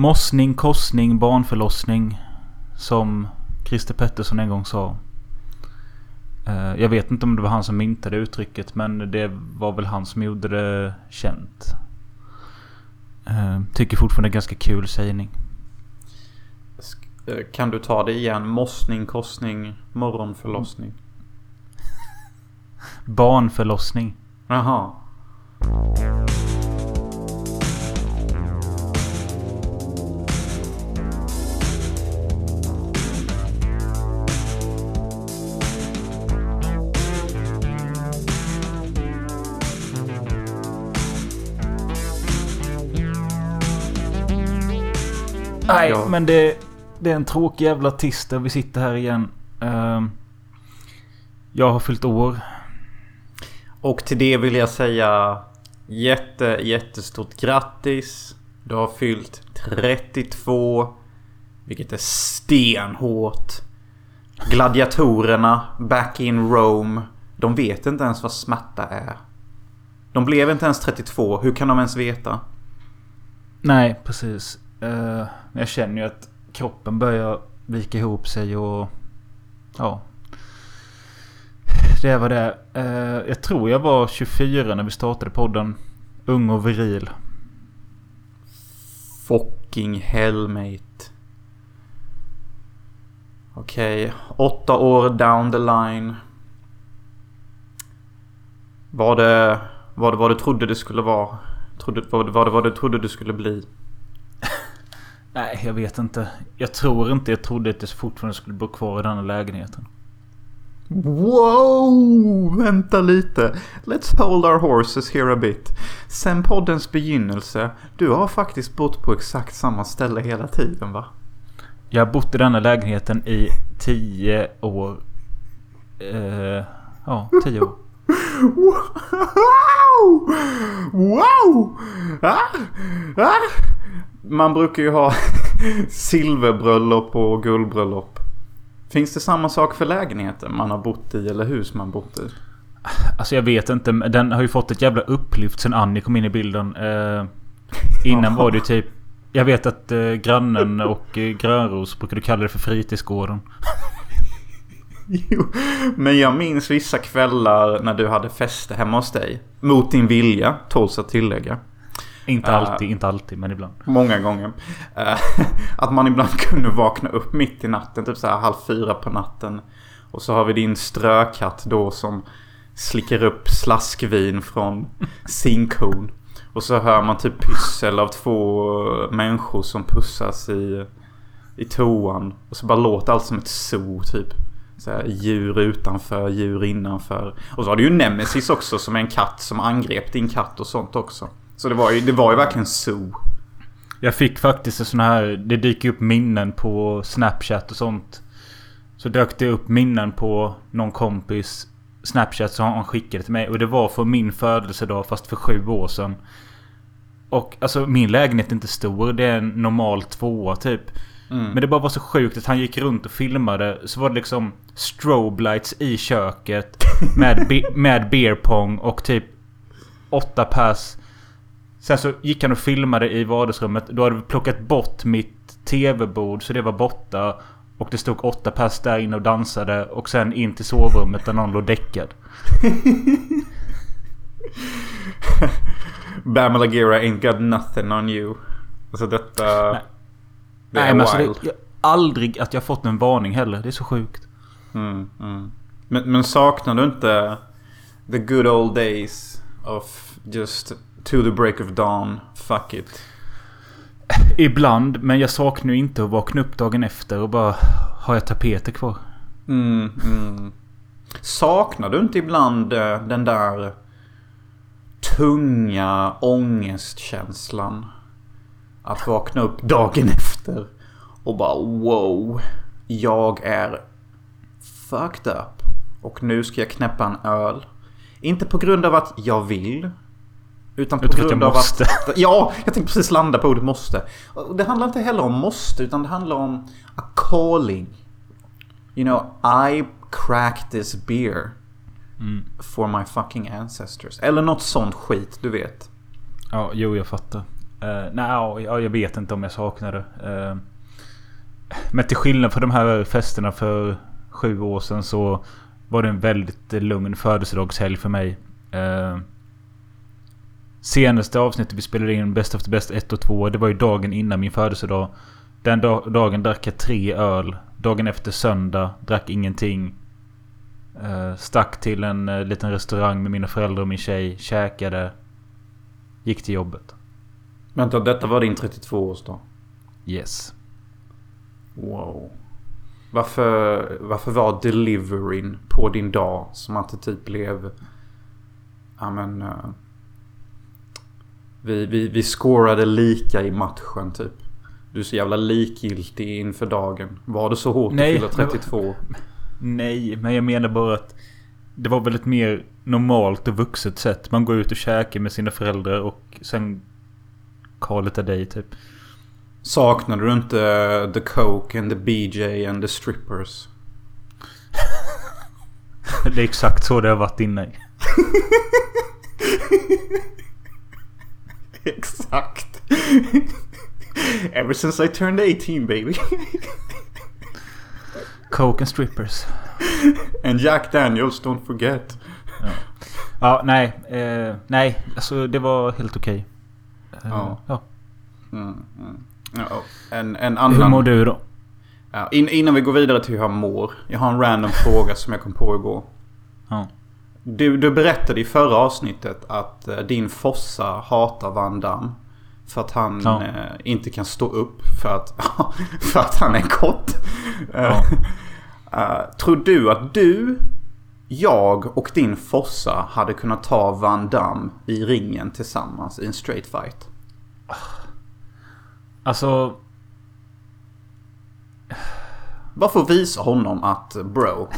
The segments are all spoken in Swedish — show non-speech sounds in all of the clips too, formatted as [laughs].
Mossning, korsning, barnförlossning. Som Christer Pettersson en gång sa. Eh, jag vet inte om det var han som myntade uttrycket men det var väl han som gjorde det känt. Eh, tycker fortfarande ganska kul sägning. Eh, kan du ta det igen? Mossning, korsning, morgonförlossning. Barnförlossning. Jaha. Nej, Ja. men det, det är en tråkig jävla tisdag. Vi sitter här igen. Ehm, jag har fyllt år. Och till det vill jag säga jätte, jättestort grattis. Du har fyllt 32. Vilket är stenhårt. Gladiatorerna back in Rome. De vet inte ens vad smärta är. De blev inte ens 32. Hur kan de ens veta? Nej, precis. Men jag känner ju att kroppen börjar vika ihop sig och... Ja. Det är vad det är. Eh, jag tror jag var 24 när vi startade podden. Ung och viril. Fucking hell mate. Okej, åtta år down the line. Var det vad, det, vad du trodde det skulle vara? Trodde, vad, det- vad, det- vad du trodde det skulle bli? Nej, jag vet inte. Jag tror inte jag trodde att jag fortfarande skulle bo kvar i den här lägenheten. Wow! Vänta lite. Let's hold our horses here a bit. Sen poddens begynnelse, du har faktiskt bott på exakt samma ställe hela tiden va? Jag har bott i denna lägenheten i 10 år. Eh, ja, 10 år. [laughs] Wow! Wow! Ah, ah. Man brukar ju ha [laughs] silverbröllop och guldbröllop. Finns det samma sak för lägenheten man har bott i eller hus man bott i? Alltså jag vet inte. Den har ju fått ett jävla upplyft sen Annie kom in i bilden. Eh, innan var det typ... Jag vet att eh, grannen och eh, Grönros brukade kalla det för fritidsgården. [laughs] Jo, men jag minns vissa kvällar när du hade fester hemma hos dig. Mot din vilja, tåls att tillägga. Inte Ah. alltid, inte alltid, men ibland. Många gånger. Eh, [laughs] att man ibland kunde vakna upp mitt i natten, typ så här halv fyra på natten. Och så har vi din strökatt då som slickar upp slaskvin från sinkhorn. Och så hör man typ pyssel av två människor som pussas i, i toan. Och så bara låter allt som ett zoo typ. Så här, djur utanför, djur innanför. Och så har du ju Nemesis också som är en katt som angrep din katt och sånt också. Så det var ju, det var ju verkligen zoo. Jag fick faktiskt en sån här... Det dyker upp minnen på Snapchat och sånt. Så dök det upp minnen på någon kompis Snapchat som han skickade till mig. Och det var för min födelsedag fast för sju år sedan. Och alltså min lägenhet är inte stor. Det är en normal tvåa typ. Mm. Men det bara var så sjukt att han gick runt och filmade. Så var det liksom strobe lights i köket. [laughs] Med, be- med beer pong och typ åtta pers. Sen så gick han och filmade i vardagsrummet. Då hade vi plockat bort mitt tv-bord så det var borta. Och det stod åtta pers där inne och dansade. Och sen in till sovrummet där någon låg däckad. [laughs] Bam Lagira ain't got nothing on you. Alltså detta... Nej. Det Nej men alltså det, jag, aldrig att jag fått en varning heller. Det är så sjukt. Mm, mm. Men, men saknar du inte the good old days of just to the break of dawn, fuck it. Ibland, men jag saknar ju inte att vakna upp dagen efter och bara... Har jag tapeter kvar? Mm, mm. Saknar du inte ibland eh, den där tunga ångestkänslan? Att vakna upp dagen efter och bara wow. Jag är fucked up. Och nu ska jag knäppa en öl. Inte på grund av att jag vill. Utan på grund jag av måste. att... [laughs] Ja, jag tänkte precis landa på ordet måste. Och Det handlar inte heller om måste, utan det handlar om a calling. You know, I cracked this beer Mm. for my fucking ancestors. Eller något sånt skit, du vet. Ja, jo jag fattar. Uh, Nej, ja, jag vet inte om jag saknar det. Uh, men till skillnad från de här festerna för sju år sedan så var det en väldigt lugn födelsedagshelg för mig. Uh, senaste avsnittet vi spelade in, Best of the Best 1 och 2, det var ju dagen innan min födelsedag. Den dag, dagen drack jag tre öl. Dagen efter söndag drack ingenting. Uh, stack till en uh, liten restaurang med mina föräldrar och min tjej. Käkade. Gick till jobbet. Vänta, detta var din 32-årsdag? Yes. Wow. Varför, varför var deliveryn på din dag som att det typ blev... Ja men... Uh, vi, vi, vi scorade lika i matchen typ. Du är så jävla likgiltig inför dagen. Var det så hårt Nej, att fylla 32? Nej, men jag menar bara att det var väl ett mer normalt och vuxet sätt. Man går ut och käkar med sina föräldrar och sen Call it a day typ. Saknar du inte the coke and the BJ and the strippers? [laughs] det är exakt så det har varit innan. [laughs] [laughs] exakt. Ever since I turned 18 baby. [laughs] Coke and strippers. And Jack Daniels, don't forget. Ja, ja nej. Eh, nej, alltså det var helt okej. Okay. Eh, ja. ja. Mm, mm. ja. En, en annan... Hur mår du då? Ja, in, innan vi går vidare till hur jag mår. Jag har en random fråga som jag kom på igår. Ja. Du, du berättade i förra avsnittet att uh, din fossa hatar Van Damme. För att han ja. uh, inte kan stå upp för att, [laughs] för att han är kort. Ja. Uh, tror du att du, jag och din fossa hade kunnat ta Van Damme i ringen tillsammans i en straight fight? Alltså... Bara för att visa honom att bro,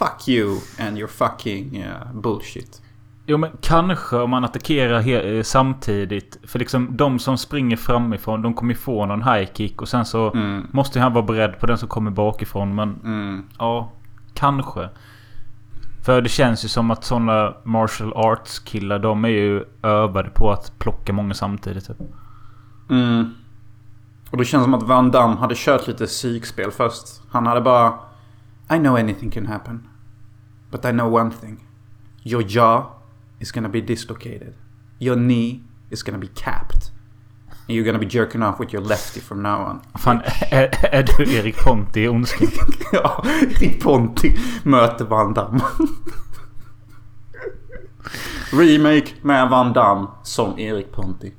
fuck you and your fucking uh, bullshit. Jo men kanske om man attackerar samtidigt. För liksom de som springer framifrån de kommer få någon high kick. Och sen så mm. måste han vara beredd på den som kommer bakifrån. Men mm. ja, kanske. För det känns ju som att sådana martial arts killar de är ju övade på att plocka många samtidigt. Typ. Mm. Och det känns som att Van Damme hade kört lite psykspel först. Han hade bara... I know anything can happen. But I know one thing. Your jaw is gonna be dislocated. Your knee is gonna be capped. And you're gonna be jerking off with your lefty from now on. Fan, [laughs] är, är du Erik Ponti i Ondskan? [laughs] ja, Erik Ponti möter Van Damme. [laughs] Remake med Van Damme som Erik Ponti.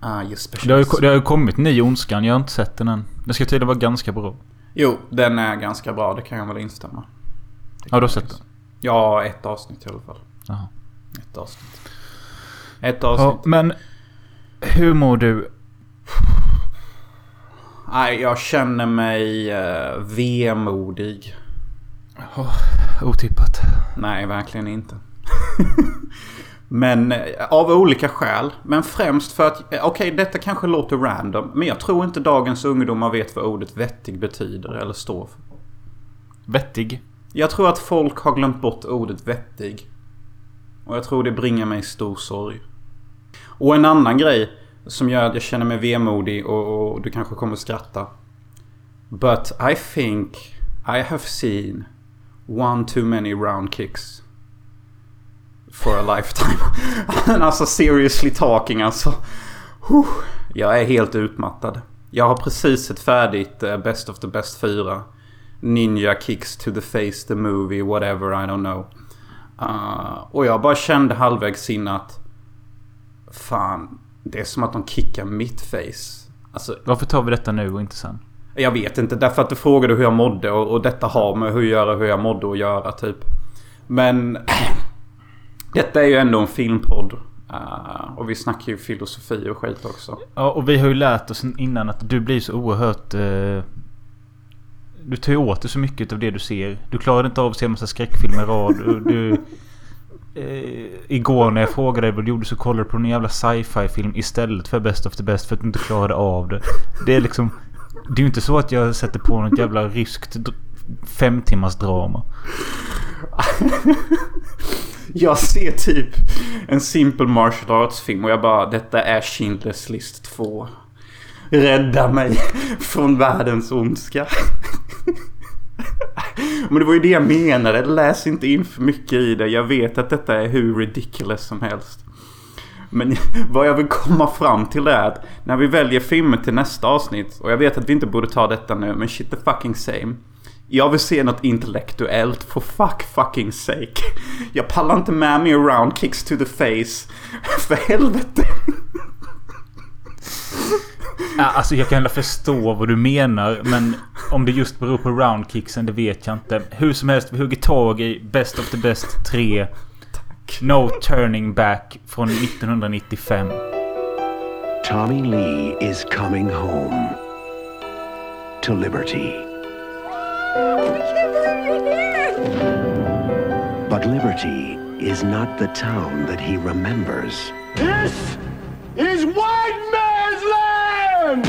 Ah, det har, ju, det har ju kommit ny Ondskan. Jag har inte sett den än. Den ska tydligen vara ganska bra. Jo, den är ganska bra. Det kan jag väl instämma. Har du sett den? Ja, ett avsnitt i alla fall. Jaha. Ett avsnitt. Ett avsnitt. Ja, men hur mår du? Nej, jag känner mig uh, vemodig. Oh, otippat. Nej, verkligen inte. [laughs] men uh, av olika skäl. Men främst för att, uh, okej okay, detta kanske låter random. Men jag tror inte dagens ungdomar vet vad ordet vettig betyder eller står för. Vettig? Jag tror att folk har glömt bort ordet vettig. Och jag tror det bringar mig stor sorg. Och en annan grej som gör att jag känner mig vemodig och, och du kanske kommer skratta. But I think I have seen one too many round kicks. For a lifetime. [laughs] alltså seriously talking alltså. Jag är helt utmattad. Jag har precis sett färdigt eh, Best of the Best 4. Ninja kicks to the face, the movie, whatever, I don't know. Uh, och jag bara kände halvvägs in att... Fan, det är som att de kickar mitt face. Alltså, Varför tar vi detta nu och inte sen? Jag vet inte. Därför att du frågade hur jag mådde och, och detta har med hur jag, göra, hur jag mådde att göra typ. Men... [clears throat] detta är ju ändå en filmpodd. Uh, och vi snackar ju filosofi och skit också. Ja, och vi har ju lärt oss innan att du blir så oerhört... Uh, du tar ju åt dig så mycket av det du ser. Du klarar inte av att se en massa skräckfilmer i rad. Du, eh, igår när jag frågade dig vad du gjorde så kollade du på en jävla sci-fi film istället för Best of the Best för att du inte klarade av det. Det är liksom... Det är ju inte så att jag sätter på något jävla ryskt fem timmars drama. [laughs] Jag ser typ en simple martial arts film och jag bara detta är Schindler's list 2. Rädda mig [laughs] från världens ondska. [laughs] Men det var ju det jag menade. Läs inte in för mycket i det. Jag vet att detta är hur ridiculous som helst. Men [laughs] vad jag vill komma fram till är att när vi väljer filmer till nästa avsnitt. Och jag vet att vi inte borde ta detta nu. Men shit the fucking same. Jag vill se något intellektuellt for fuck fucking sake. Jag pallar inte med mig around kicks to the face. För helvete. Ja, alltså jag kan förstå vad du menar. Men om det just beror på roundkicksen, det vet jag inte. Hur som helst, vi hugger tag i Best of the Best 3. No Turning Back från 1995. Tommy Lee is coming home to liberty. But liberty is not the town that he remembers. This land!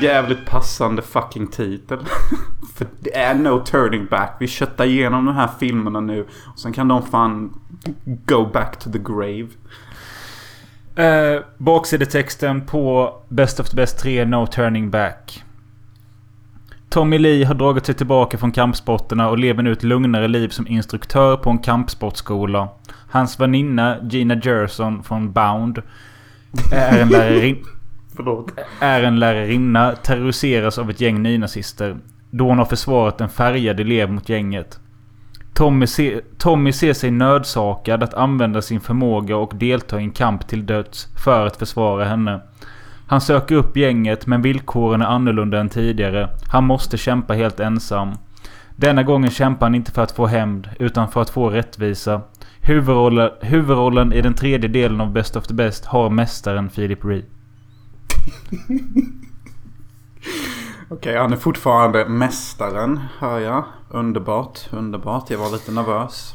Jävligt passande fucking titel. [laughs] För det är no turning back. Vi köttar igenom de här filmerna nu. Och sen kan de fan go back to the grave. Eh, baksidetexten på Best of the Best 3 No Turning Back. Tommy Lee har dragit sig tillbaka från kampsporterna och lever nu ett lugnare liv som instruktör på en kampsportskola. Hans väninna Gina Gerson från Bound är en, lärarin Förlåt. är en lärarinna terroriseras av ett gäng nynazister. Då hon har försvarat en färgad elev mot gänget. Tommy, se, Tommy ser sig nödsakad att använda sin förmåga och delta i en kamp till döds för att försvara henne. Han söker upp gänget men villkoren är annorlunda än tidigare. Han måste kämpa helt ensam. Denna gången kämpar han inte för att få hämnd utan för att få rättvisa. Huvudrollen, huvudrollen i den tredje delen av Best of the Best har mästaren Philip Ree. [laughs] Okej, han är fortfarande mästaren, hör jag. Underbart, underbart. Jag var lite nervös.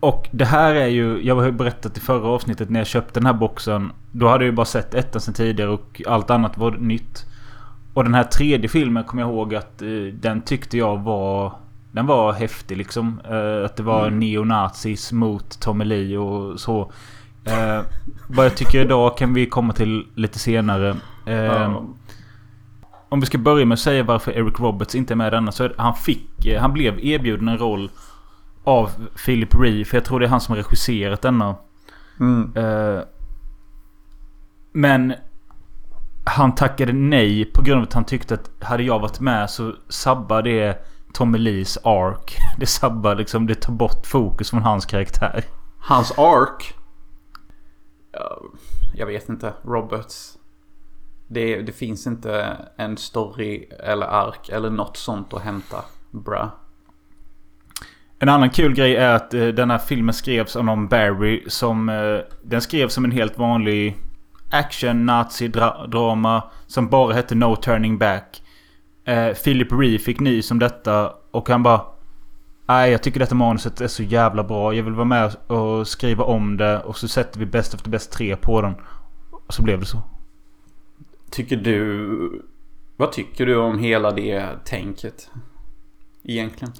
Och det här är ju... Jag har ju berättat i förra avsnittet när jag köpte den här boxen. Då hade jag ju bara sett ettan sen tidigare och allt annat var nytt. Och den här tredje filmen kommer jag ihåg att eh, den tyckte jag var... Den var häftig liksom. Eh, att det var Mm. neonazis mot Tommy Lee och så. Eh, vad jag tycker idag kan vi komma till lite senare. Eh, Ja. Om vi ska börja med att säga varför Eric Roberts inte är med i denna. Så han fick... Han blev erbjuden en roll av Philip Ree. För jag tror det är han som regisserat denna. Mm. Men han tackade nej på grund av att han tyckte att hade jag varit med så sabbar det Tommy Lees ark. [laughs] Det sabbar liksom, det tar bort fokus från hans karaktär. Hans ark. Ja, Jag vet inte. Roberts. Det, det finns inte en story eller ark eller något sånt att hämta. Bra. En annan kul grej är att eh, den här filmen skrevs av någon Barry som... Eh, den skrevs som en helt vanlig action nazi dra drama som bara hette No Turning Back. Eh, Philip Ree fick nys om detta och han bara... Nej, jag tycker detta manuset är så jävla bra. Jag vill vara med och skriva om det och så sätter vi Best of the Best 3 på den. Och så blev det så. Tycker du... Vad tycker du om hela det tänket? Egentligen.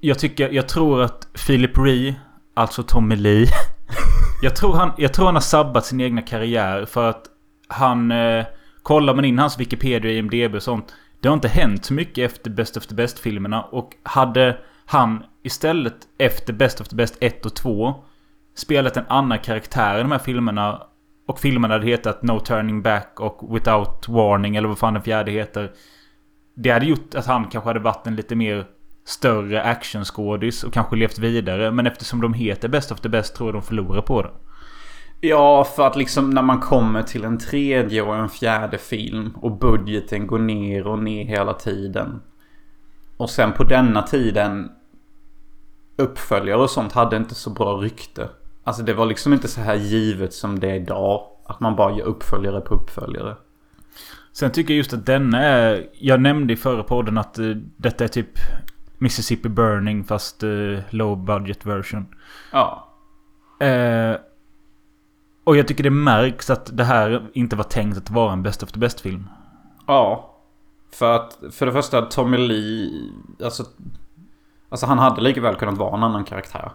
Jag tycker, jag tror att Philip Ree, alltså Tommy Lee. [laughs] jag, tror han, jag tror han har sabbat sin egna karriär för att han... Eh, kollar man in hans Wikipedia, IMDB och sånt. Det har inte hänt så mycket efter Best of the Best-filmerna. Och hade han istället efter Best of the Best 1 och 2 spelat en annan karaktär i de här filmerna och filmerna hade hetat No Turning Back och Without Warning eller vad fan den fjärde heter. Det hade gjort att han kanske hade varit en lite mer större actionskådis och kanske levt vidare. Men eftersom de heter Best of the Best tror jag de förlorar på det. Ja, för att liksom när man kommer till en tredje och en fjärde film och budgeten går ner och ner hela tiden. Och sen på denna tiden uppföljare och sånt hade inte så bra rykte. Alltså det var liksom inte så här givet som det är idag. Att man bara gör uppföljare på uppföljare. Sen tycker jag just att denna är... Jag nämnde i förra podden att eh, detta är typ Mississippi Burning fast eh, low budget version. Ja. Eh, och jag tycker det märks att det här inte var tänkt att vara en Best of the Best-film. Ja. För att för det första Tommy Lee. Alltså. Alltså han hade lika väl kunnat vara en annan karaktär.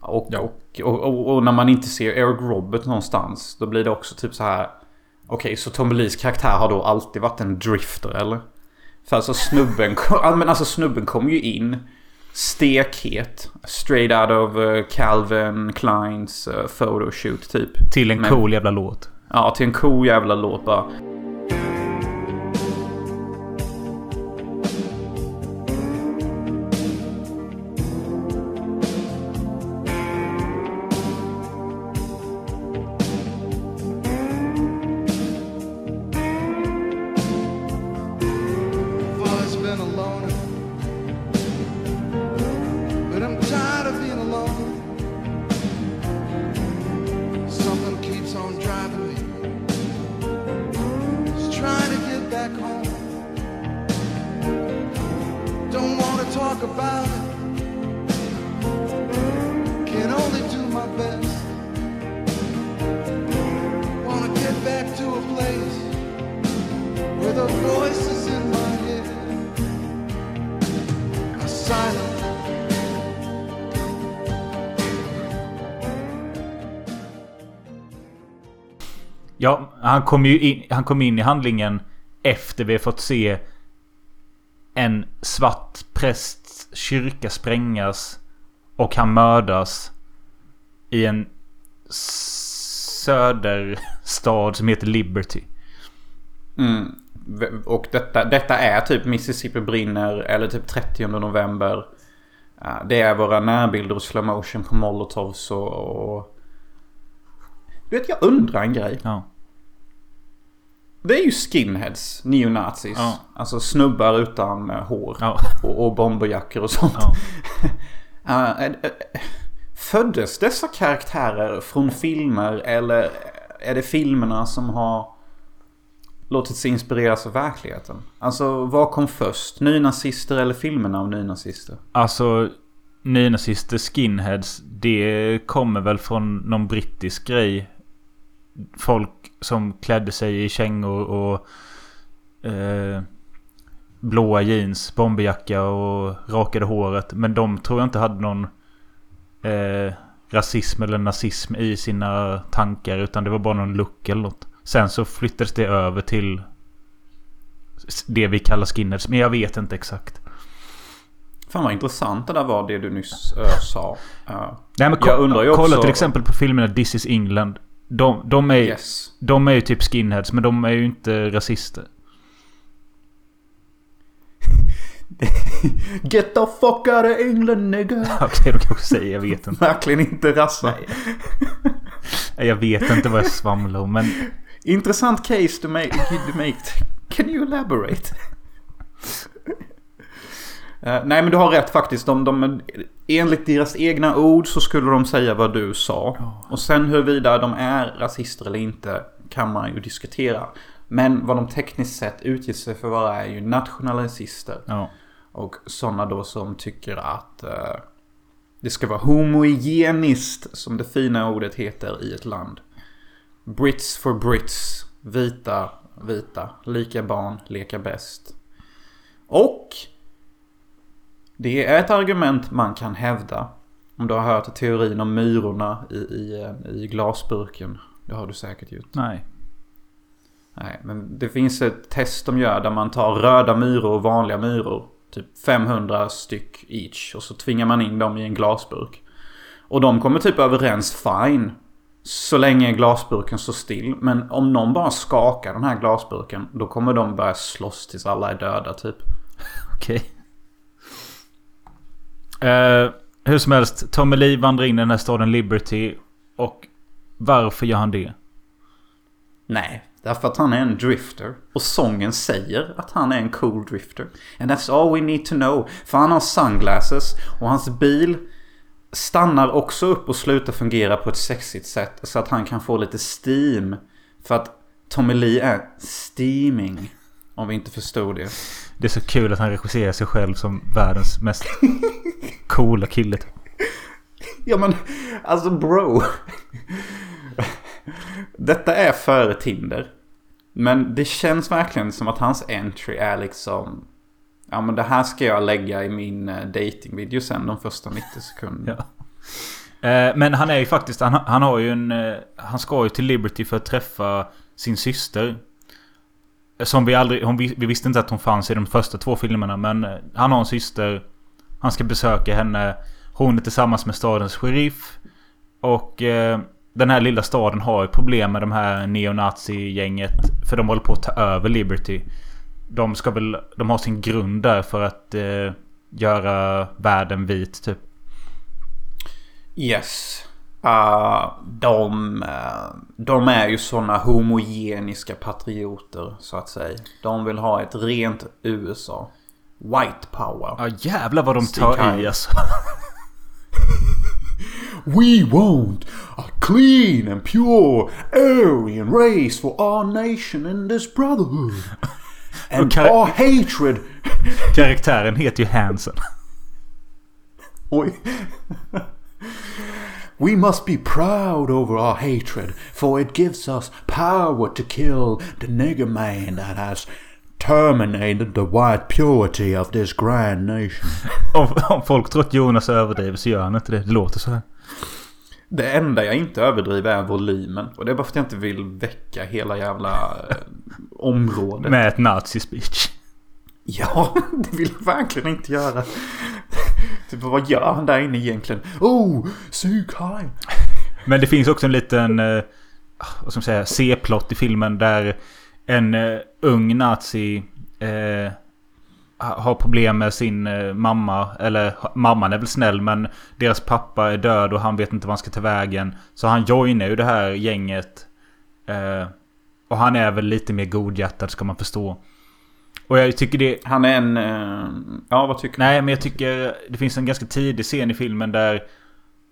Och, Ja. och, och, och, och när man inte ser Eric Robert någonstans. Då blir det också typ så här. Okej, så Tommy Lees karaktär har då alltid varit en drifter eller? För alltså snubben, kom, [laughs] ja, men alltså snubben kom ju in. Stekhet. Straight out of eh, Calvin Kleins uh, photoshoot typ. Till en Men- cool jävla låt. Ja, till en cool jävla låt bara. Han kom ju in, han kom in i handlingen efter vi har fått se en svart prästs kyrka sprängas och han mördas i en söderstad som heter Liberty. Mm. Och detta, detta är typ Mississippi brinner eller typ 30 november. Det är våra närbilder och slow motion på molotovs och... och... Du vet, jag undrar en grej. Ja. Det är ju skinheads, neonazis. Ja. Alltså snubbar utan eh, hår. Ja. Och, och bomberjackor och sånt. Ja. [laughs] Eh, föddes dessa karaktärer från filmer eller är det filmerna som har låtit sig inspireras av verkligheten? Alltså vad kom först? Nynazister eller filmerna om nynazister? Alltså nynazister, skinheads, det kommer väl från någon brittisk grej. Folk som klädde sig i kängor och eh, blåa jeans, bomberjacka och rakade håret. Men de tror jag inte hade någon eh, rasism eller nazism i sina tankar. Utan det var bara någon look eller något. Sen så flyttades det över till det vi kallar skinheads. Men jag vet inte exakt. Fan vad intressant det där var det du nyss äh, sa. Eh, Nej, men Jag undrar ju kolla också- till exempel på filmerna This is England. De, de, är, yes. de är ju typ skinheads men de är ju inte rasister. [laughs] Get the fuck out of England nigga. [laughs] Okej, de kanske säger jag vet inte. Verkligen inte rassa. Jag vet inte vad jag svamlar om men... Intressant case to make, to make. Can you elaborate? Eh, nej men du har rätt faktiskt. De, de, enligt deras egna ord så skulle de säga vad du sa. Och sen huruvida de är rasister eller inte kan man ju diskutera. Men vad de tekniskt sett utger sig för att vara är ju nationalister. Ja. Och sådana då som tycker att eh, det ska vara homogeniskt som det fina ordet heter i ett land. Brits for Brits. Vita, vita. Lika barn, leka bäst. Och det är ett argument man kan hävda. Om du har hört teorin om myrorna i, i, eh, i glasburken. Det har du säkert gjort. Nej. Nej, men det finns ett test de gör där man tar röda myror och vanliga myror. Typ 500 styck each. Och så tvingar man in dem i en glasburk. Och de kommer typ överens fine. Så länge glasburken står still. Men om någon bara skakar den här glasburken. Då kommer de börja slåss tills alla är döda typ. [laughs] Okej. Eh, hur som helst. Tommy Lee vandrar in i den här staden Liberty. Och varför gör han det? Nej, därför att han är en drifter. Och sången säger att han är en cool drifter. And that's all we need to know. För han har sunglasses och hans bil stannar också upp och slutar fungera på ett sexigt sätt. Så att han kan få lite steam. För att Tommy Lee är steaming. Om vi inte förstod det. Det är så kul att han regisserar sig själv som världens mest [laughs] coola kille. typ. Ja men, alltså bro. Detta är före Tinder. Men det känns verkligen som att hans entry är liksom... Ja men det här ska jag lägga i min eh, datingvideo sen de första 90 sekunderna. Ja. Eh, Men han är ju faktiskt, han, han har ju en... eh, Han ska ju till Liberty för att träffa sin syster. Som vi aldrig... Hon, vi visste inte att hon fanns i de första två filmerna men eh, han har en syster. Han ska besöka henne. Hon är tillsammans med stadens sheriff. Och eh, den här lilla staden har ju problem med de här neonazi-gänget. För de håller på att ta över Liberty. De ska väl... De har sin grund där för att eh, göra världen vit typ. Yes. Uh, de, eh, de är ju sådana homogeniska patrioter så att säga. De vill ha ett rent USA. White power. Ja jävlar vad de Stig tar Heil. i alltså. [laughs] We want a clean and pure Aryan race for our nation and this brotherhood. [laughs] And Okay. our hatred. [laughs] Karaktären heter ju Hansen. Oj. We must be proud over our hatred, for it gives us power to kill the nigger man that has terminated the white purity of this grand nation. [laughs] Om, om folk tror att Jonas överdriver så gör han inte det. Det låter så här. Det enda jag inte överdriver är volymen. Och det är bara för att jag inte vill väcka hela jävla eh, området. Med ett nazi-speech. Ja, [laughs] det vill jag verkligen inte göra. [laughs] Typ, vad gör han där inne egentligen? Oh, Sug Men det finns också en liten... Eh, vad ska man säga? C-plott i filmen där en eh, ung nazi eh, har problem med sin eh, mamma. Eller mamman är väl snäll men deras pappa är död och han vet inte vad han ska ta vägen. Så han joinar ju det här gänget. Eh, och han är väl lite mer godhjärtad ska man förstå. Och jag tycker det... Han är en... eh, ja, vad tycker Nej, men jag tycker det finns en ganska tidig scen i filmen där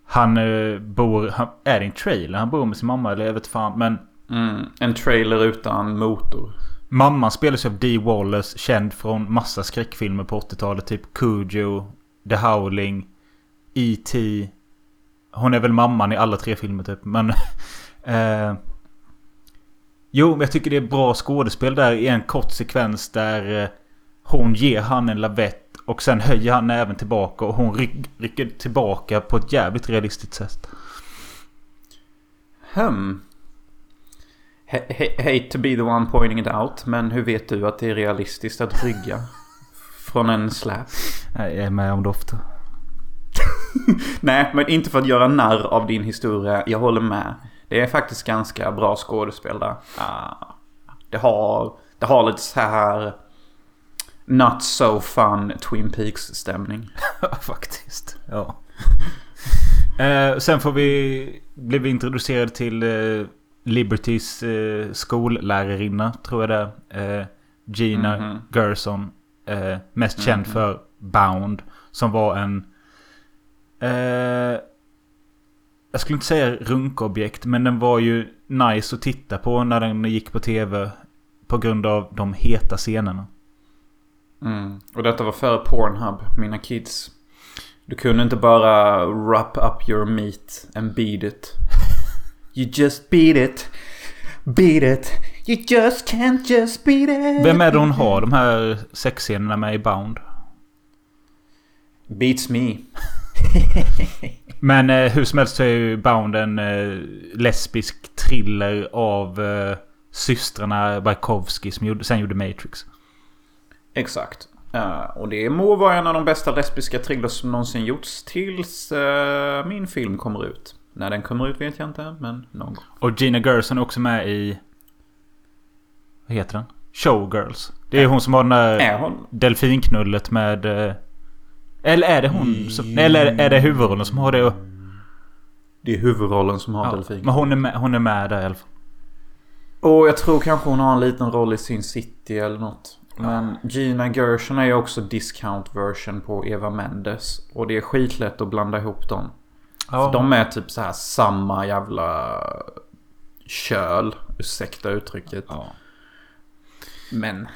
han eh, bor... Han, är det en trailer? Han bor med sin mamma eller jag vet fan. Men du? Mm, en trailer utan motor. mamman spelas av Dee Wallace. Känd från massa skräckfilmer på 80-talet. Typ Cujo, The Howling, E.T. Hon är väl mamman i alla tre filmer typ. Men... [laughs] eh, jo, men jag tycker det är bra skådespel där i en kort sekvens där eh, hon ger han en lavett och sen höjer han även tillbaka och hon ryck, rycker tillbaka på ett jävligt realistiskt sätt. Hmm. H- hate to be the one pointing it out, men hur vet du att det är realistiskt att rygga? Från en slap? Jag är med om det ofta. [laughs] Nej, men inte för att göra narr av din historia. Jag håller med. Det är faktiskt ganska bra skådespel där. Ah, det, har, det har lite så här... Not so fun Twin Peaks-stämning. [laughs] Faktiskt. Ja. [laughs] eh, sen får vi... Blev vi introducerade till eh, Libertys eh, skollärarinna, tror jag det är. Eh, Gina Mhm. Gerson. Eh, mest känd för Bound. Som var en... Eh, jag skulle inte säga runkobjekt, men den var ju nice att titta på när den gick på tv. På grund av de heta scenerna. Mm. Och detta var före Pornhub, mina kids. Du kunde inte bara wrap up your meat and beat it. You just beat it. Beat it. You just can't just beat it. Vem är det hon har de här sexscenerna med i Bound? Beats me. [laughs] Men eh, hur som helst så är ju Bound en eh, lesbisk thriller av eh, systrarna Bajkovsky som gjorde, sen gjorde Matrix. Exakt. Eh, och det må vara en av de bästa lesbiska thrillers som någonsin gjorts tills eh, min film kommer ut. När den kommer ut vet jag inte, men någon gång. Och Gina Gerson är också med i... Vad heter den? Showgirls. Det är hon som har den där delfinknullet med... Eh, eller är det hon som... Eller är det, det huvudrollen som har det? Det är huvudrollen som har Ja, delfin. men hon är, med, hon är med där i alla fall. Och jag tror kanske hon har en liten roll i Sin City eller något. Men Gina Gershon är ju också discount version på Eva Mendes. Och det är skitlätt att blanda ihop dem. För de är typ så här samma jävla köl. Ursäkta uttrycket. Ja. Men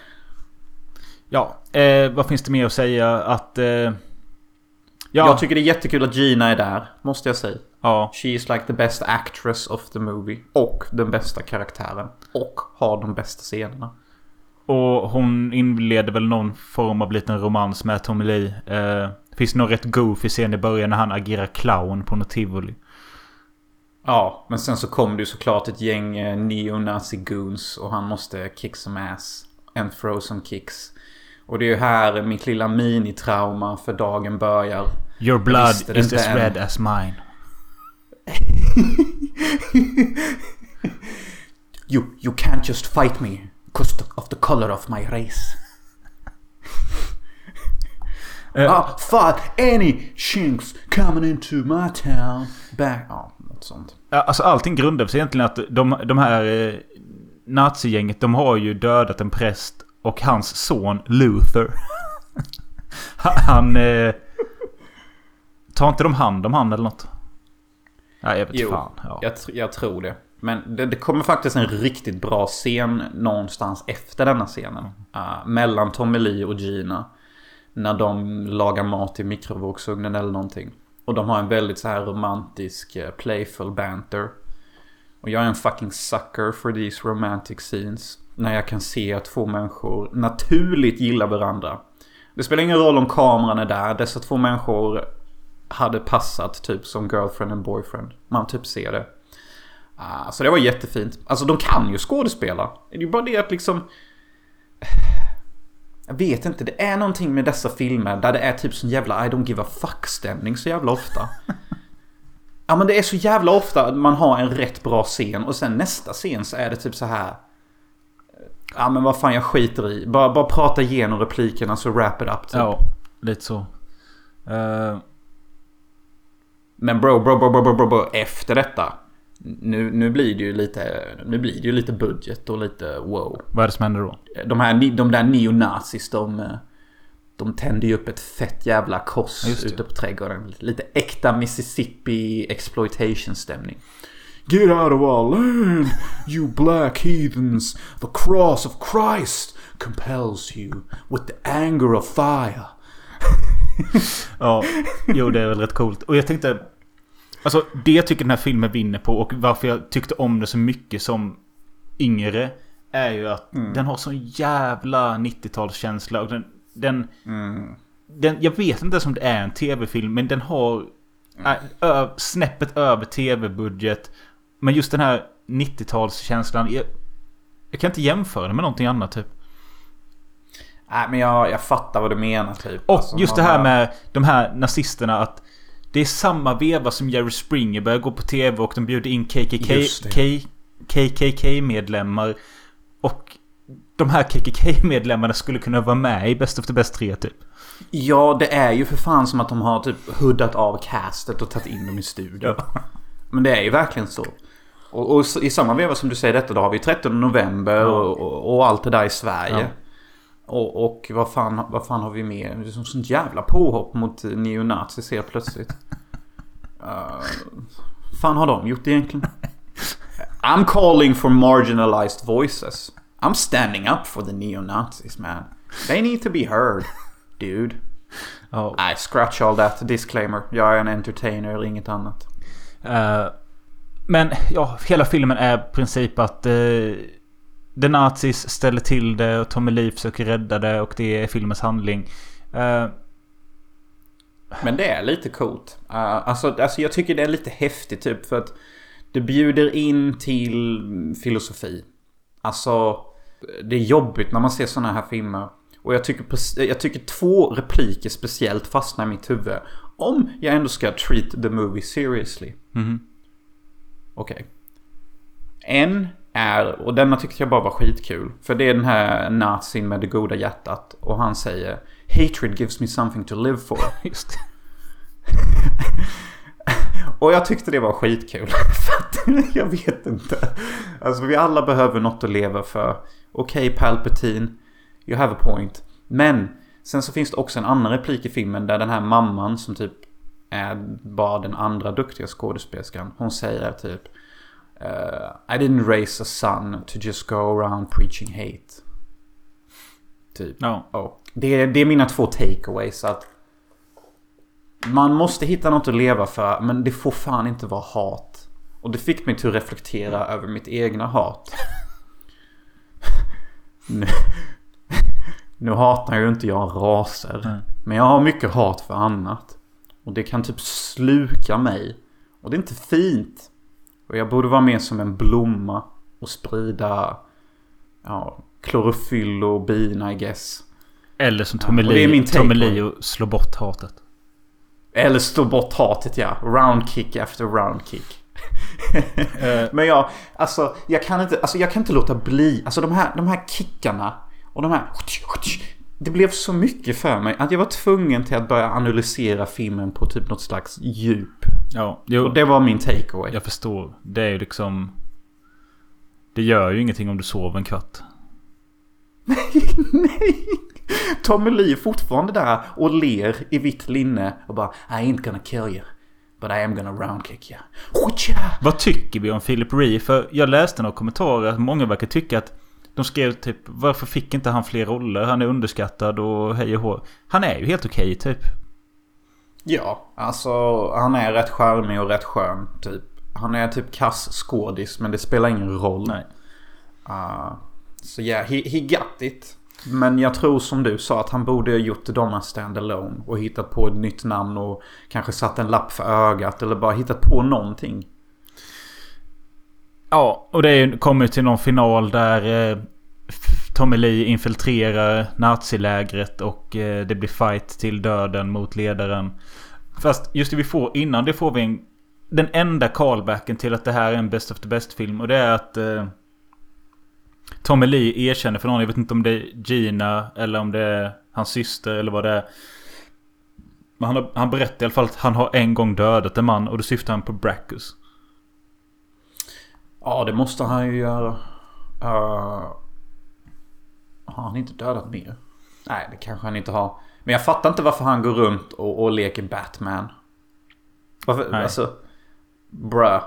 Ja, eh, vad finns det mer att säga? Att... Eh, ja, jag tycker det är jättekul att Gina är där. Måste jag säga. ja, She is like the best actress of the movie. Och den bästa karaktären. Och har de bästa scenerna. Och hon inleder väl någon form av liten romans med Tommy Lee. Eh, finns någon rätt goofy scen i början när han agerar clown på något tivoli. Ja, men sen så kom det ju såklart ett gäng eh, neo-nazi goons och han måste kick some ass. And throw some kicks. Och det är ju här mitt lilla mini-trauma för dagen börjar. Your blood is as red as mine. [laughs] You, you can't just fight me because of the color of my race. [laughs] Eh, I fought any chinks coming into my town back... Ja, något sånt. Alltså allting grundar sig egentligen att de, de här eh, nazigänget de har ju dödat en präst och hans son Luther. [laughs] Han... eh, tar inte de hand om han eller något? Nej, jag vet Jo, fan. Ja. jag, jag tror det. Men det, det kommer faktiskt en riktigt bra scen någonstans efter denna scenen. Uh, mellan Tommy Lee och Gina. När de lagar mat i mikrovågsugnen eller någonting. Och de har en väldigt så här romantisk, eh, playful banter. Och jag är en fucking sucker for these romantic scenes. När jag kan se att två människor naturligt gillar varandra. Det spelar ingen roll om kameran är där. Dessa två människor hade passat typ som girlfriend and boyfriend. Man typ ser det. Ah, så det var jättefint. Alltså de kan ju skådespela. Det är ju bara det att liksom... Jag vet inte, det är någonting med dessa filmer där det är typ sån jävla I don't give a fuck stämning så jävla ofta. [laughs] Ja men det är så jävla ofta att man har en rätt bra scen och sen nästa scen så är det typ så här. Ja men vad fan jag skiter i. Bara, bara prata igenom replikerna så wrap it up typ. ja, lite så. Eh, Men bro, bro, bro, bro, bro, bro, bro, efter detta. Nu, nu blir det ju lite, nu blir det ju lite budget och lite wow. vad är det som händer då? De här, de där neonazis, de, de tände ju upp ett fett jävla kors ute på trädgården. Lite äkta Mississippi exploitation stämning. Get out of our land, you black heathens. The cross of Christ compels you with the anger of fire. [laughs] Ja, jo det är väl rätt coolt. Och jag tänkte... Alltså det jag tycker den här filmen vinner på och varför jag tyckte om det så mycket som yngre. Är ju att den har sån jävla 90-talskänsla. Och den... den, den jag vet inte ens om det är en tv-film men den har... Äh, ö, snäppet över tv-budget. Men just den här 90-talskänslan. Jag, jag kan inte jämföra det med någonting annat typ. Nej men jag, jag fattar vad du menar typ. Och Alltså, just det här bara- med de här nazisterna att det är samma veva som Jerry Springer börjar gå på tv och de bjuder in KKK-medlemmar. Och de här KKK-medlemmarna skulle kunna vara med i Best of the Best 3 typ. Ja, det är ju för fan som att de har typ huddat av castet och tagit in dem i studion. Men det är ju verkligen så. Och, och i samma veva som du säger detta, då har vi 13 november och, och, och allt det där i Sverige. Ja. Och, och vad, fan, vad fan har vi mer? Det är som sånt jävla påhopp mot neonazis helt plötsligt. uh, [laughs] fan har de gjort egentligen? I'm calling for marginalized voices. I'm standing up for the neo-Nazis man. They need to be heard, dude. Ja. Nej, scratch all that. Disclaimer. Jag är en entertainer, inget annat. Eh, men ja, hela filmen är i princip att uh, The Nazis ställer till det och Tommy Lee försöker rädda det och det är filmens handling. Eh, Men det är lite coolt. Uh, alltså, alltså jag tycker det är lite häftigt typ för att det bjuder in till filosofi. Alltså, det är jobbigt när man ser sådana här filmer. Och jag tycker, jag tycker två repliker speciellt fastnar i mitt huvud. Om jag ändå ska treat the movie seriously. mhm. Okej. En är, och denna tyckte jag bara var skitkul. För det är den här nazin med det goda hjärtat. Och han säger Hatred gives me something to live for. [laughs] Just. [laughs] Och jag tyckte det var skitkul. [laughs] Jag vet inte. Alltså vi alla behöver något att leva för. Okej Palpatine, you have a point. Men sen så finns det också en annan replik i filmen där den här mamman som typ är bara den andra duktiga skådespelerskan. Hon säger typ eh, I didn't raise a son to just go around preaching hate. Typ. Ja. Och det, det är mina två takeaways. Att man måste hitta något att leva för, men det får fan inte vara hat. Och det fick mig till att reflektera över mitt egna hat. [laughs] nu, [laughs] Nu hatar ju inte jag raser. Nej. Men jag har mycket hat för annat. Och det kan typ sluka mig. Och det är inte fint. Och jag borde vara mer som en blomma. Och sprida ja, klorofyll och bin I guess. Eller som Tommy Ja, det. och slå bort hatet. Eller stå bort hatet ja. Round kick efter round kick. [laughs] Men jag, alltså jag kan inte, alltså jag kan inte låta bli. Alltså de här, de här kickarna och de här... Det blev så mycket för mig att jag var tvungen till att börja analysera filmen på typ något slags djup. Ja, jo, Och det var min takeaway. jag förstår. Det är ju liksom... Det gör ju ingenting om du sover en kvart. [laughs] Nej! Tommy Lee är fortfarande där och ler i vitt linne och bara I ain't gonna kill you. But I am gonna round kick you. Vad tycker vi om Philip Ree? För jag läste några kommentarer att många verkar tycka att de skrev typ Varför fick inte han fler roller? Han är underskattad och hej och hå. Han är ju helt okej typ. Ja, alltså han är rätt charmig och rätt skön typ. Han är typ kass skådis men det spelar ingen roll. Nej. Uh, så ja, yeah, he, he got it. Men jag tror som du sa att han borde ha gjort Donna Stand Alone och hittat på ett nytt namn och kanske satt en lapp för ögat eller bara hittat på någonting. Ja, och det kommer till någon final där eh, Tommy Lee infiltrerar nazilägret och eh, det blir fight till döden mot ledaren. Fast just det vi får innan det får vi en, den enda callbacken till att det här är en Best of the Best-film. Och det är att eh, Tommy Lee erkänner för någon, jag vet inte om det är Gina eller om det är hans syster eller vad det är. Men han, har, han berättar i alla fall att han har en gång dödat en man och då syftar han på Brackus. Ja, det måste han ju göra. Uh, har han inte dödat mer? Nej, det kanske han inte har. Men jag fattar inte varför han går runt och, och leker Batman. Varför? Nej. Alltså... Bruh.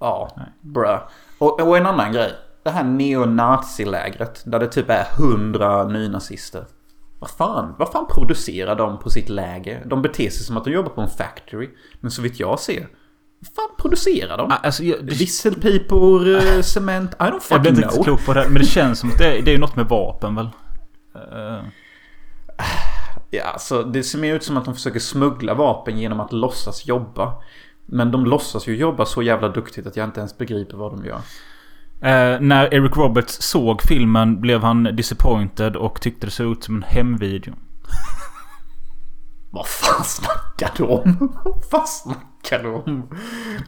Ja, Nej. bruh. Och, och en annan grej. Det här neonazilägret där det typ är hundra nynazister. Vad fan, vad fan producerar de på sitt läger? De beter sig som att de jobbar på en factory. Men så vitt jag ser. Fan producerar de? Ah, Alltså, jag, det, Visselpipor, eh, cement, I don't Jag blir fucking inte know. klok på det. Men det känns som att det är, det är något med vapen väl? Eh, Ja, så det ser mer ut som att de försöker smuggla vapen genom att låtsas jobba. Men de låtsas ju jobba så jävla duktigt att jag inte ens begriper vad de gör. eh, när Eric Roberts såg filmen blev han disappointed och tyckte det såg ut som en hemvideo. [laughs] Vad fan snackar du om? [laughs] Vad fan du om?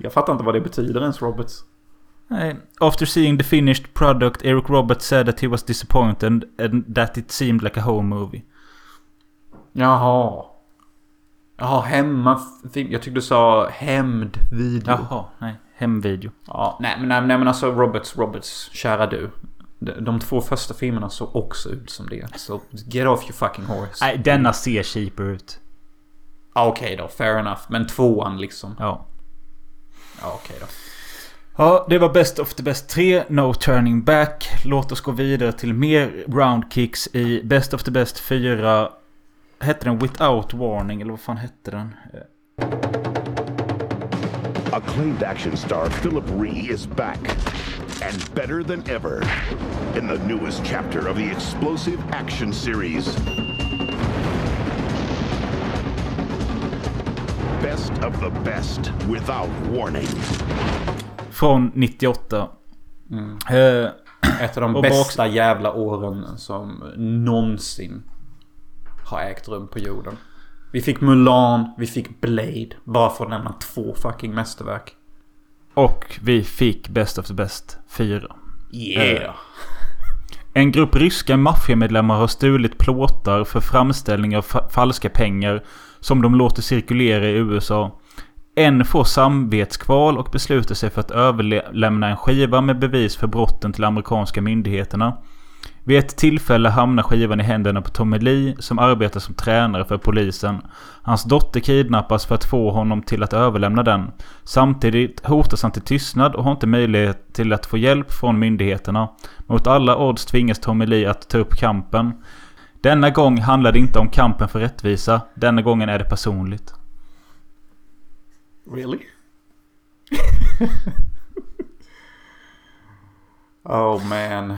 Jag fattar inte vad det betyder ens Roberts. Nej. After seeing the finished product, Eric Roberts said that he was disappointed and that it seemed like a home movie. Jaha. Jaha, hemma... Jag tyckte du sa hämndvideo. Jaha, nej. Hemvideo. Ja, nej men, nej, nej men alltså Roberts, Roberts, kära du. De, de två första filmerna såg också ut som det. Så get off your fucking horse. Nej, denna ser cheaper ut. Ja, Okej då, fair enough. Men tvåan liksom. Ja. Ja, okej då. Ja, det var Best of the Best 3, No Turning Back. Låt oss gå vidare till mer roundkicks i Best of the Best 4. Hette den Without Warning eller vad fan hette den? Acclaimed action star Philip Ree is back and better than ever in the newest chapter of the explosive action series. Best of the best without warning. Från 98. Eh, Ett av de bästa jävla åren som någonsin har ägt rum på jorden. Vi fick Mulan, vi fick Blade. Bara för att nämna två fucking mästerverk. och vi fick Best of the Best 4. Yeah! En grupp ryska maffiamedlemmar har stulit plåtar för framställning av fa- falska pengar som de låter cirkulera i USA. En får samvetskval och beslutar sig för att överlämna en skiva med bevis för brotten till amerikanska myndigheterna. Vid ett tillfälle hamnar skivan i händerna på Tommy Lee som arbetar som tränare för polisen. Hans dotter kidnappas för att få honom till att överlämna den. Samtidigt hotas han till tystnad och har inte möjlighet till att få hjälp från myndigheterna. Mot alla odds tvingas Tommy Lee att ta upp kampen. Denna gång handlar det inte om kampen för rättvisa. Denna gången är det personligt. Really? [laughs] oh man.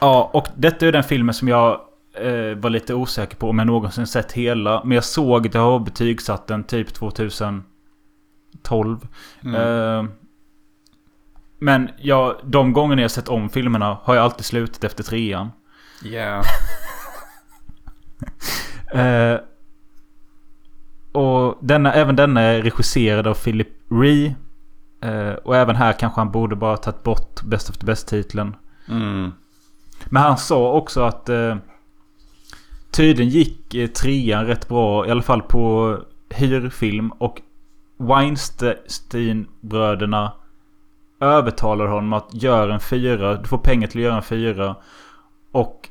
Ja, och detta är den filmen som jag eh, var lite osäker på om jag någonsin sett hela. Men jag såg det och betygsatt den typ 2012. Eh, men jag, de gångerna jag sett om filmerna har jag alltid slutat efter trean. Yeah. [laughs] Eh, och denna, även denna är regisserad av Philip Ree. Eh, och även här kanske han borde bara tagit bort Best of the Best-titeln. Mm. Men han sa också att eh, tydligen gick eh, trean rätt bra. I alla fall på hyrfilm. Och Weinstein-bröderna övertalar honom att göra en fyra. Du får pengar till att göra en fyra. Och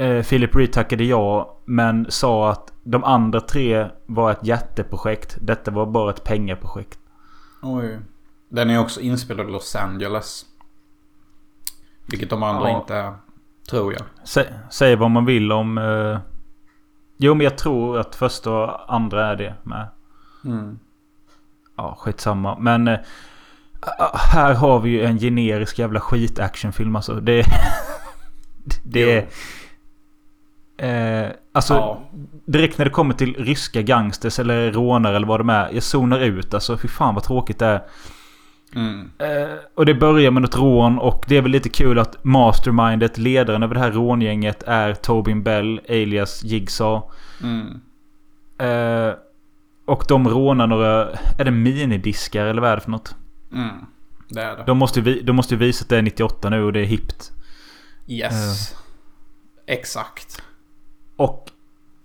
eh, Philip Reed tackade ja. Men sa att de andra tre var ett jätteprojekt. Detta var bara ett pengaprojekt. Oj. Den är också inspelad i Los Angeles. Vilket de andra Ja. inte är. Tror jag. Sä, säg vad man vill om... Eh, jo men jag tror att första och andra är det med. Mm. Ja, skitsamma. Men... Eh, här har vi ju en generisk jävla skit-actionfilm alltså. Det... [laughs] det är... Eh, alltså, Ja. direkt när det kommer till ryska gangsters eller rånare eller vad de är. Jag zonar ut alltså. Fy fan vad tråkigt det är. Mm. Eh, och det börjar med något rån och det är väl lite kul att mastermindet, ledaren över det här rångänget är Tobin Bell, alias Jigsaw. Mm. Eh, och de rånar några... Är det minidiskar eller vad är det för något? Mm. Det är det. De måste, vi, de måste ju visa att det är 98 nu och det är hippt. Yes. Exakt. Och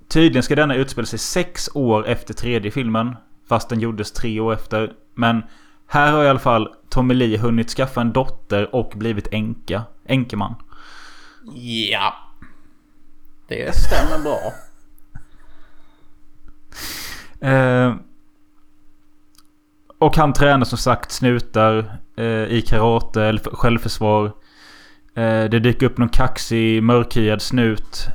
tydligen ska denna utspela sig sex år efter tredje filmen. Fast den gjordes tre år efter. Men här har i alla fall Tommy Lee hunnit skaffa en dotter och blivit änka. Änkeman. Ja. Det stämmer bra. Eh, och han tränar som sagt snutar eh, i karate eller självförsvar. Eh, det dyker upp någon kaxig mörkhyad snut.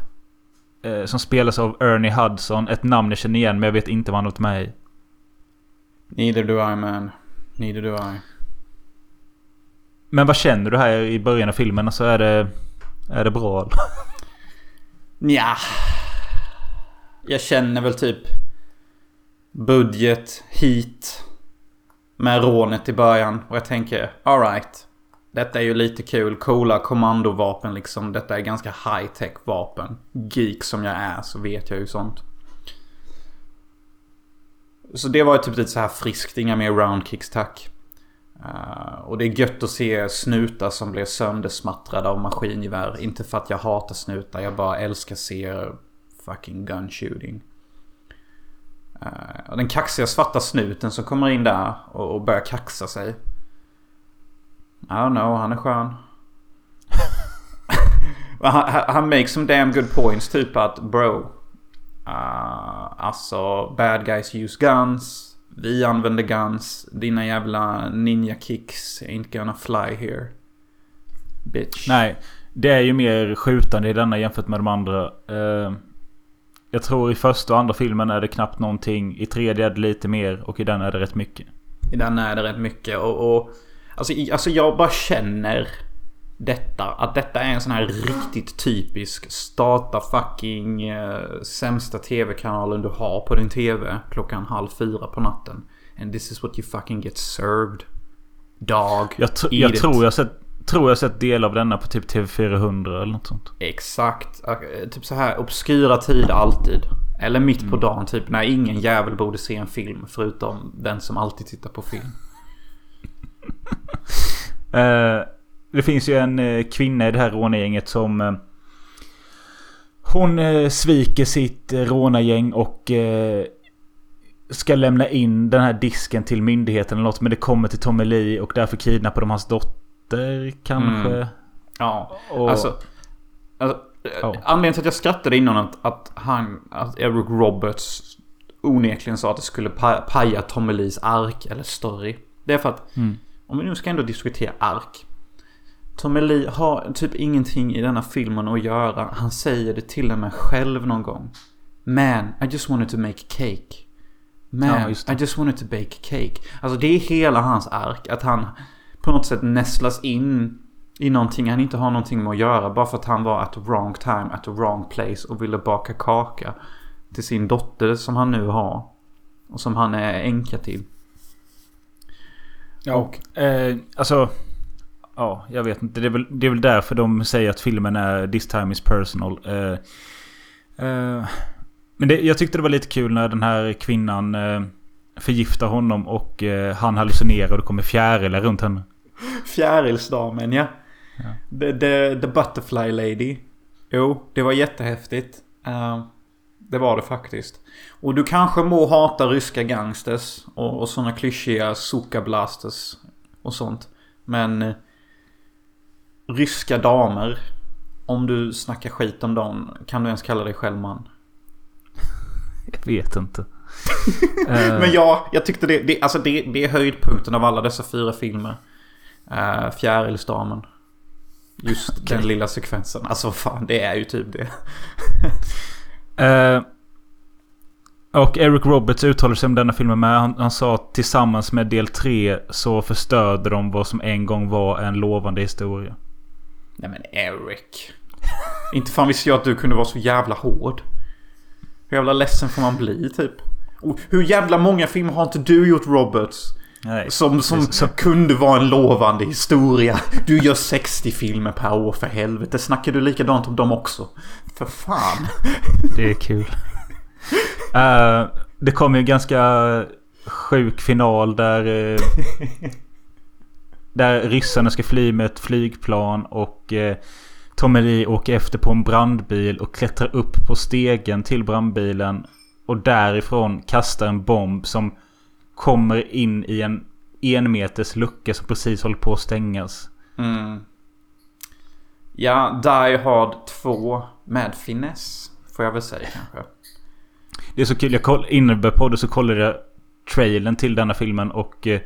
Eh, som spelas av Ernie Hudson. Ett namn jag känner igen men jag vet inte vad han har varit med i. Neither do I man. Neither do I. Men vad känner du här i början av filmen? Alltså är det... Är det bra? eller? Nja. Jag känner väl typ budget, hit. Med rånet i början. Och jag tänker, alright. Detta är ju lite kul. Coola kommandovapen liksom. Detta är ganska high tech vapen. Geek som jag är så vet jag ju sånt. Så det var ju typ lite så här friskt. Inga mer roundkicks tack. Uh, och det är gött att se snutar som blir söndersmattrade av maskingevär. Inte för att jag hatar snutar, jag bara älskar se fucking gun shooting. Uh, och den kaxiga svarta snuten som kommer in där och, och börjar kaxa sig. I don't know, han är skön. [laughs] han, han- makes some damn good points, typ att bro. Uh, alltså, bad guys use guns. Vi använder guns. Dina jävla ninja kicks ain't gonna fly here. Bitch. Nej. Det är ju mer skjutande i denna jämfört med de andra. Eh, jag tror i första och andra filmen är det knappt någonting. I tredje är det lite mer och i den är det rätt mycket. I den är det rätt mycket och... och alltså, alltså jag bara känner detta. Att detta är en sån här riktigt typisk starta fucking eh, sämsta tv-kanalen du har på din tv klockan halv fyra på natten. And this is what you fucking get served. Dog. Jag, tr- jag tror jag sett, tror jag sett del av denna på typ TV400 eller något sånt. Exakt. Eh, Typ så här obskyra tid alltid. Eller mitt på dagen typ när ingen jävel borde se en film förutom den som alltid tittar på film. [laughs] Eh, det finns ju en eh, kvinna i det här rånargänget som... Eh, hon sviker sitt rånargäng och ska lämna in den här disken till myndigheten eller något. Men det kommer till Tommy Lee och därför kidnappar de hans dotter kanske. Mm. Ja, Och, alltså... alltså Ja. Anledningen till att jag skrattade innan att, att han, att Eric Roberts onekligen sa att det skulle pa- paja Tommy Lees ark eller story. Det är för att, Mm. Om vi nu ska ändå diskutera ark. Tommy Lee har typ ingenting i denna filmen att göra. Han säger det till och med själv någon gång. Man, I just wanted to make cake. Man, Ja. I just wanted to bake cake. Alltså det är hela hans ark. Att han på något sätt nästlas in I någonting han inte har någonting med att göra. Bara för att han var at the wrong time, at the wrong place och ville baka kaka. Till sin dotter som han nu har. Och som han är änka till. Ja. Och, eh, alltså... Ja, jag vet inte. Det är, väl, det är väl därför de säger att filmen är This time is personal. Eh, eh, men det, jag tyckte det var lite kul när den här kvinnan eh, förgiftar honom och eh, han hallucinerar och det kommer fjärilar runt henne. Fjärilsdamen ja. The, the, the Butterfly Lady. Jo, det var jättehäftigt. Uh, det var det faktiskt. Och du kanske må hata ryska gangsters och, och sådana klyschiga blasters och sånt. Men eh, ryska damer. Om du snackar skit om dem, kan du ens kalla dig själv man? Jag vet inte. [laughs] Men ja, jag tyckte det, det, alltså det, det är höjdpunkten av alla dessa fyra filmer. Uh, Fjärilsdamen. Just okay. den lilla sekvensen. Alltså fan, det är ju typ det. [laughs] Eh, och Eric Roberts uttalade sig om denna filmen med. Han, han sa att tillsammans med del 3 så förstörde de vad som en gång var en lovande historia. Nej men Eric. [laughs] Inte fan visste jag att du kunde vara så jävla hård. Hur jävla ledsen får man bli typ? Och hur jävla många filmer har inte du gjort Roberts? Nej, som som så. kunde vara en lovande historia. Du gör 60 filmer per år för helvete. Snackar du likadant om dem också? För fan. Det är kul. uh, [laughs] det kom ju en ganska sjuk final där... Uh, där ryssarna ska fly med ett flygplan och... Uh, Tommy Lee åker efter på en brandbil och klättrar upp på stegen till brandbilen. Och därifrån kastar en bomb som kommer in i en enmeters lucka som precis håller på att stängas. Mm. Ja, Die Hard 2 med finess. Får jag väl säga kanske. Det är så kul. Jag koll, vi började så kollade jag trailern till denna filmen och eh,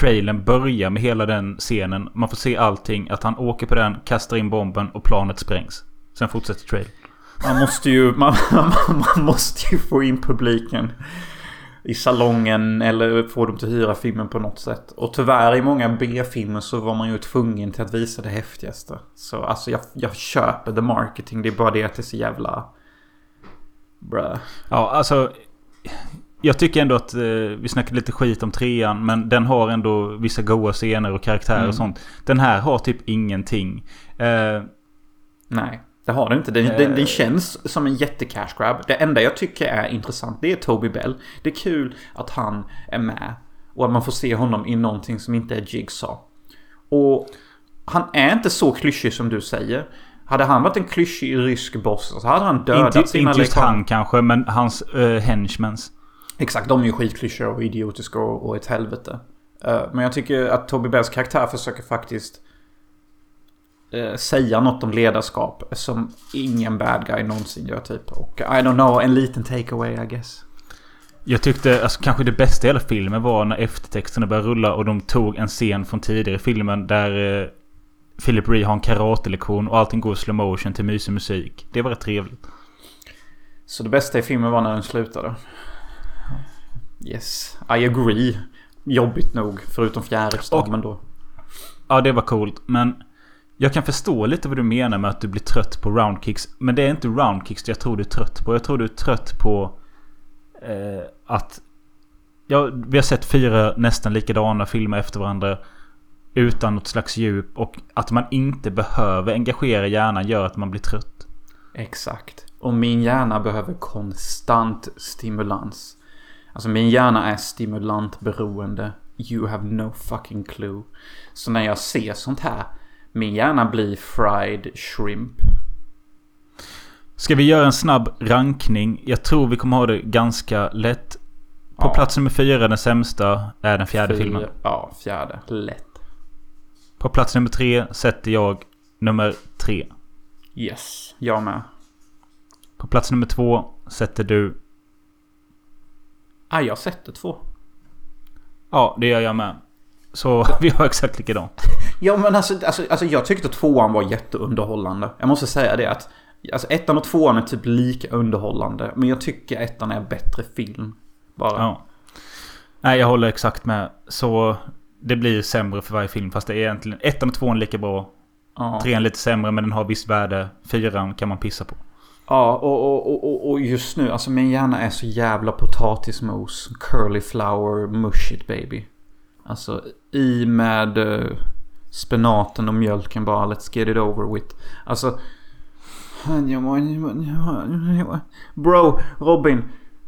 trailern börjar med hela den scenen. Man får se allting. Att han åker på den, kastar in bomben och planet sprängs. Sen fortsätter trailern. Man måste ju, [laughs] man, man måste ju få in publiken i salongen eller få dem till att hyra filmen på något sätt. Och tyvärr i många B-filmer så var man ju tvungen till att visa det häftigaste. Så alltså jag, jag köper the marketing. Det är bara det att det är så jävla... Bruh. Ja, alltså... Jag tycker ändå att eh, vi snackade lite skit om trean. Men den har ändå vissa goa scener och karaktärer mm. och sånt. Den här har typ ingenting. Eh, Nej. Det har den inte. Den, den, den, eh. känns som en jättecash grab. Det enda jag tycker är intressant det är Toby Bell. Det är kul att han är med. Och att man får se honom i någonting som inte är Jigsaw. Och han är inte så klyschig som du säger. Hade han varit en klyschig rysk boss så hade han dödat inte, sina Inte just han kanske, men hans uh, henchmens. Exakt, de är ju skitklyschiga och idiotiska och, och ett helvete. Uh, men jag tycker att Toby Bells karaktär försöker faktiskt eh, säga något om ledarskap som ingen bad guy någonsin gör typ. Och I don't know, en liten takeaway I guess. Jag tyckte alltså, kanske det bästa i hela filmen var när eftertexterna började rulla och de tog en scen från tidigare filmen där eh, Philip Ree har en karatelektion och allting går i slow motion till mysig musik. Det var rätt trevligt. Så det bästa i filmen var när den slutade? Yes, I agree. Jobbigt nog, förutom fjärilsdagen då. Ja, det var coolt. Men jag kan förstå lite vad du menar med att du blir trött på roundkicks. Men det är inte roundkicks jag tror du är trött på. Jag tror du är trött på eh, att... Ja, vi har sett fyra nästan likadana filmer efter varandra. Utan något slags djup. Och att man inte behöver engagera hjärnan gör att man blir trött. Exakt. Och min hjärna behöver konstant stimulans. Alltså min hjärna är stimulantberoende. You have no fucking clue. Så när jag ser sånt här min hjärna blir fried shrimp. Ska vi göra en snabb rankning? Jag tror vi kommer ha det ganska lätt. På ja. plats nummer fyra, den sämsta, är den fjärde Fyra, filmen. Ja, fjärde. Lätt. På plats nummer tre sätter jag nummer tre. Yes, jag med. På plats nummer två sätter du... Ah, jag sätter två. Ja, det gör jag med. Så [laughs] vi har exakt likadant. Ja men alltså, alltså, alltså jag tyckte tvåan var jätteunderhållande. Jag måste säga det att Alltså ettan och tvåan är typ lika underhållande. Men jag tycker ettan är bättre film. Bara. Ja. Nej jag håller exakt med. Så det blir sämre för varje film. Fast det är egentligen ettan och tvåan lika bra. Ja. Trean lite sämre men den har visst värde. Fyran kan man pissa på. Ja, och, och, och- och, och just nu, alltså min hjärna är så jävla potatismos. Curly flower, mush it baby. Alltså i med eh, spenaten och mjölken bara, let's get it over with. Alltså... Bro, Robin.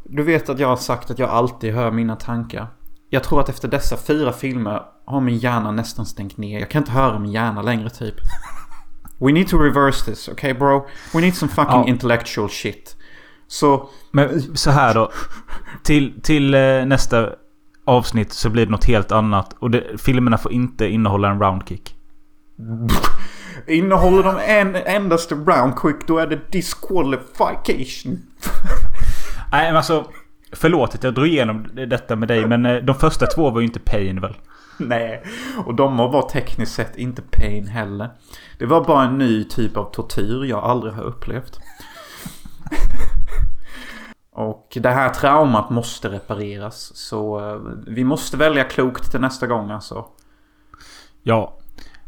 Du vet att jag har sagt att jag alltid hör mina tankar. Jag tror att efter dessa fyra filmer har min hjärna nästan stängt ner. Jag kan inte höra min hjärna längre typ. We need to reverse this, okay bro? We need some fucking Ja. intellectual shit. Så... Men så här då. Till, till eh, nästa avsnitt så blir det något helt annat. Och det, filmerna får inte innehålla en roundkick. [laughs] Innehåller de en endaste round quick då är det disqualification. [laughs] Nej men alltså. Förlåt att jag drog igenom detta med dig men eh, de första två var ju inte pain väl? Nej, och de var tekniskt sett inte pain heller. Det var bara en ny typ av tortyr jag aldrig har upplevt. [laughs] och det här traumat måste repareras. Så eh, vi måste välja klokt till nästa gång alltså. Ja.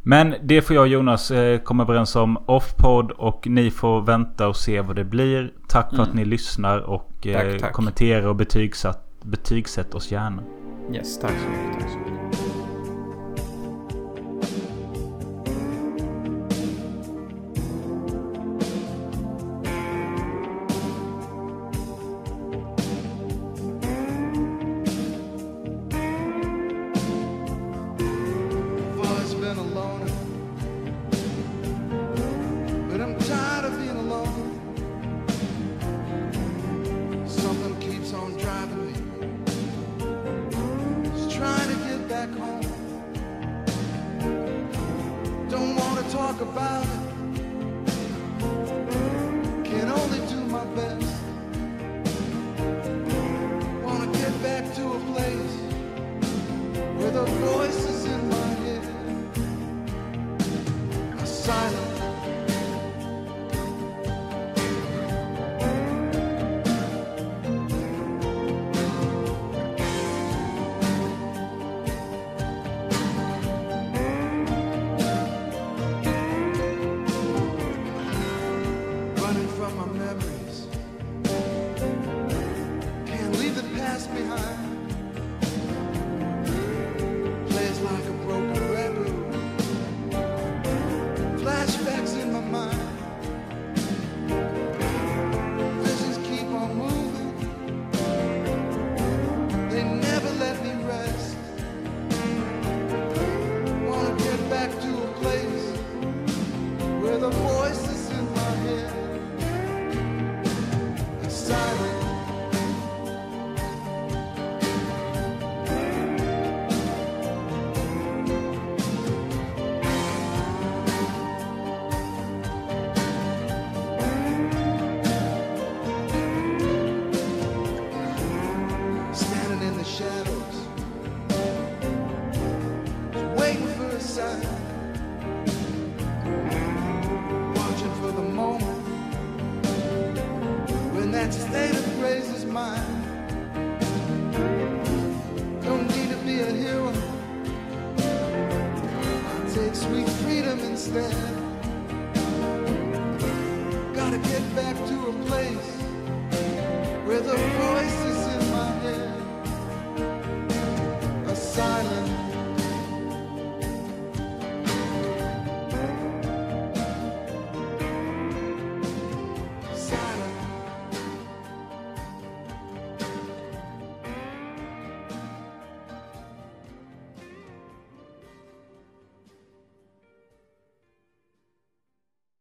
Men det får jag och Jonas eh, komma överens om off-podd och ni får vänta och se vad det blir. Tack för att ni lyssnar och eh, Tack, tack. kommentera och betygsatt, betygsätt oss gärna. Yes, tack. Tack så mycket.